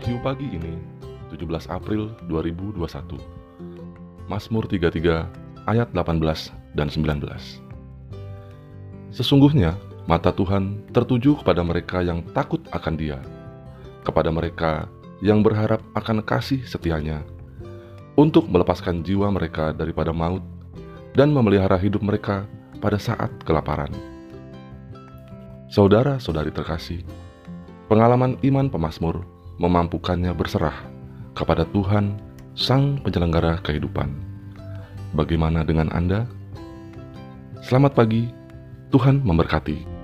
Wahyu pagi ini, 17 April 2021. Mazmur 33 ayat 18 dan 19. Sesungguhnya mata Tuhan tertuju kepada mereka yang takut akan Dia, kepada mereka yang berharap akan kasih setianya, untuk melepaskan jiwa mereka daripada maut dan memelihara hidup mereka pada saat kelaparan. Saudara-saudari terkasih, pengalaman iman pemazmur memampukannya berserah kepada Tuhan, Sang Penyelenggara kehidupan. Bagaimana dengan Anda? Selamat pagi, Tuhan memberkati.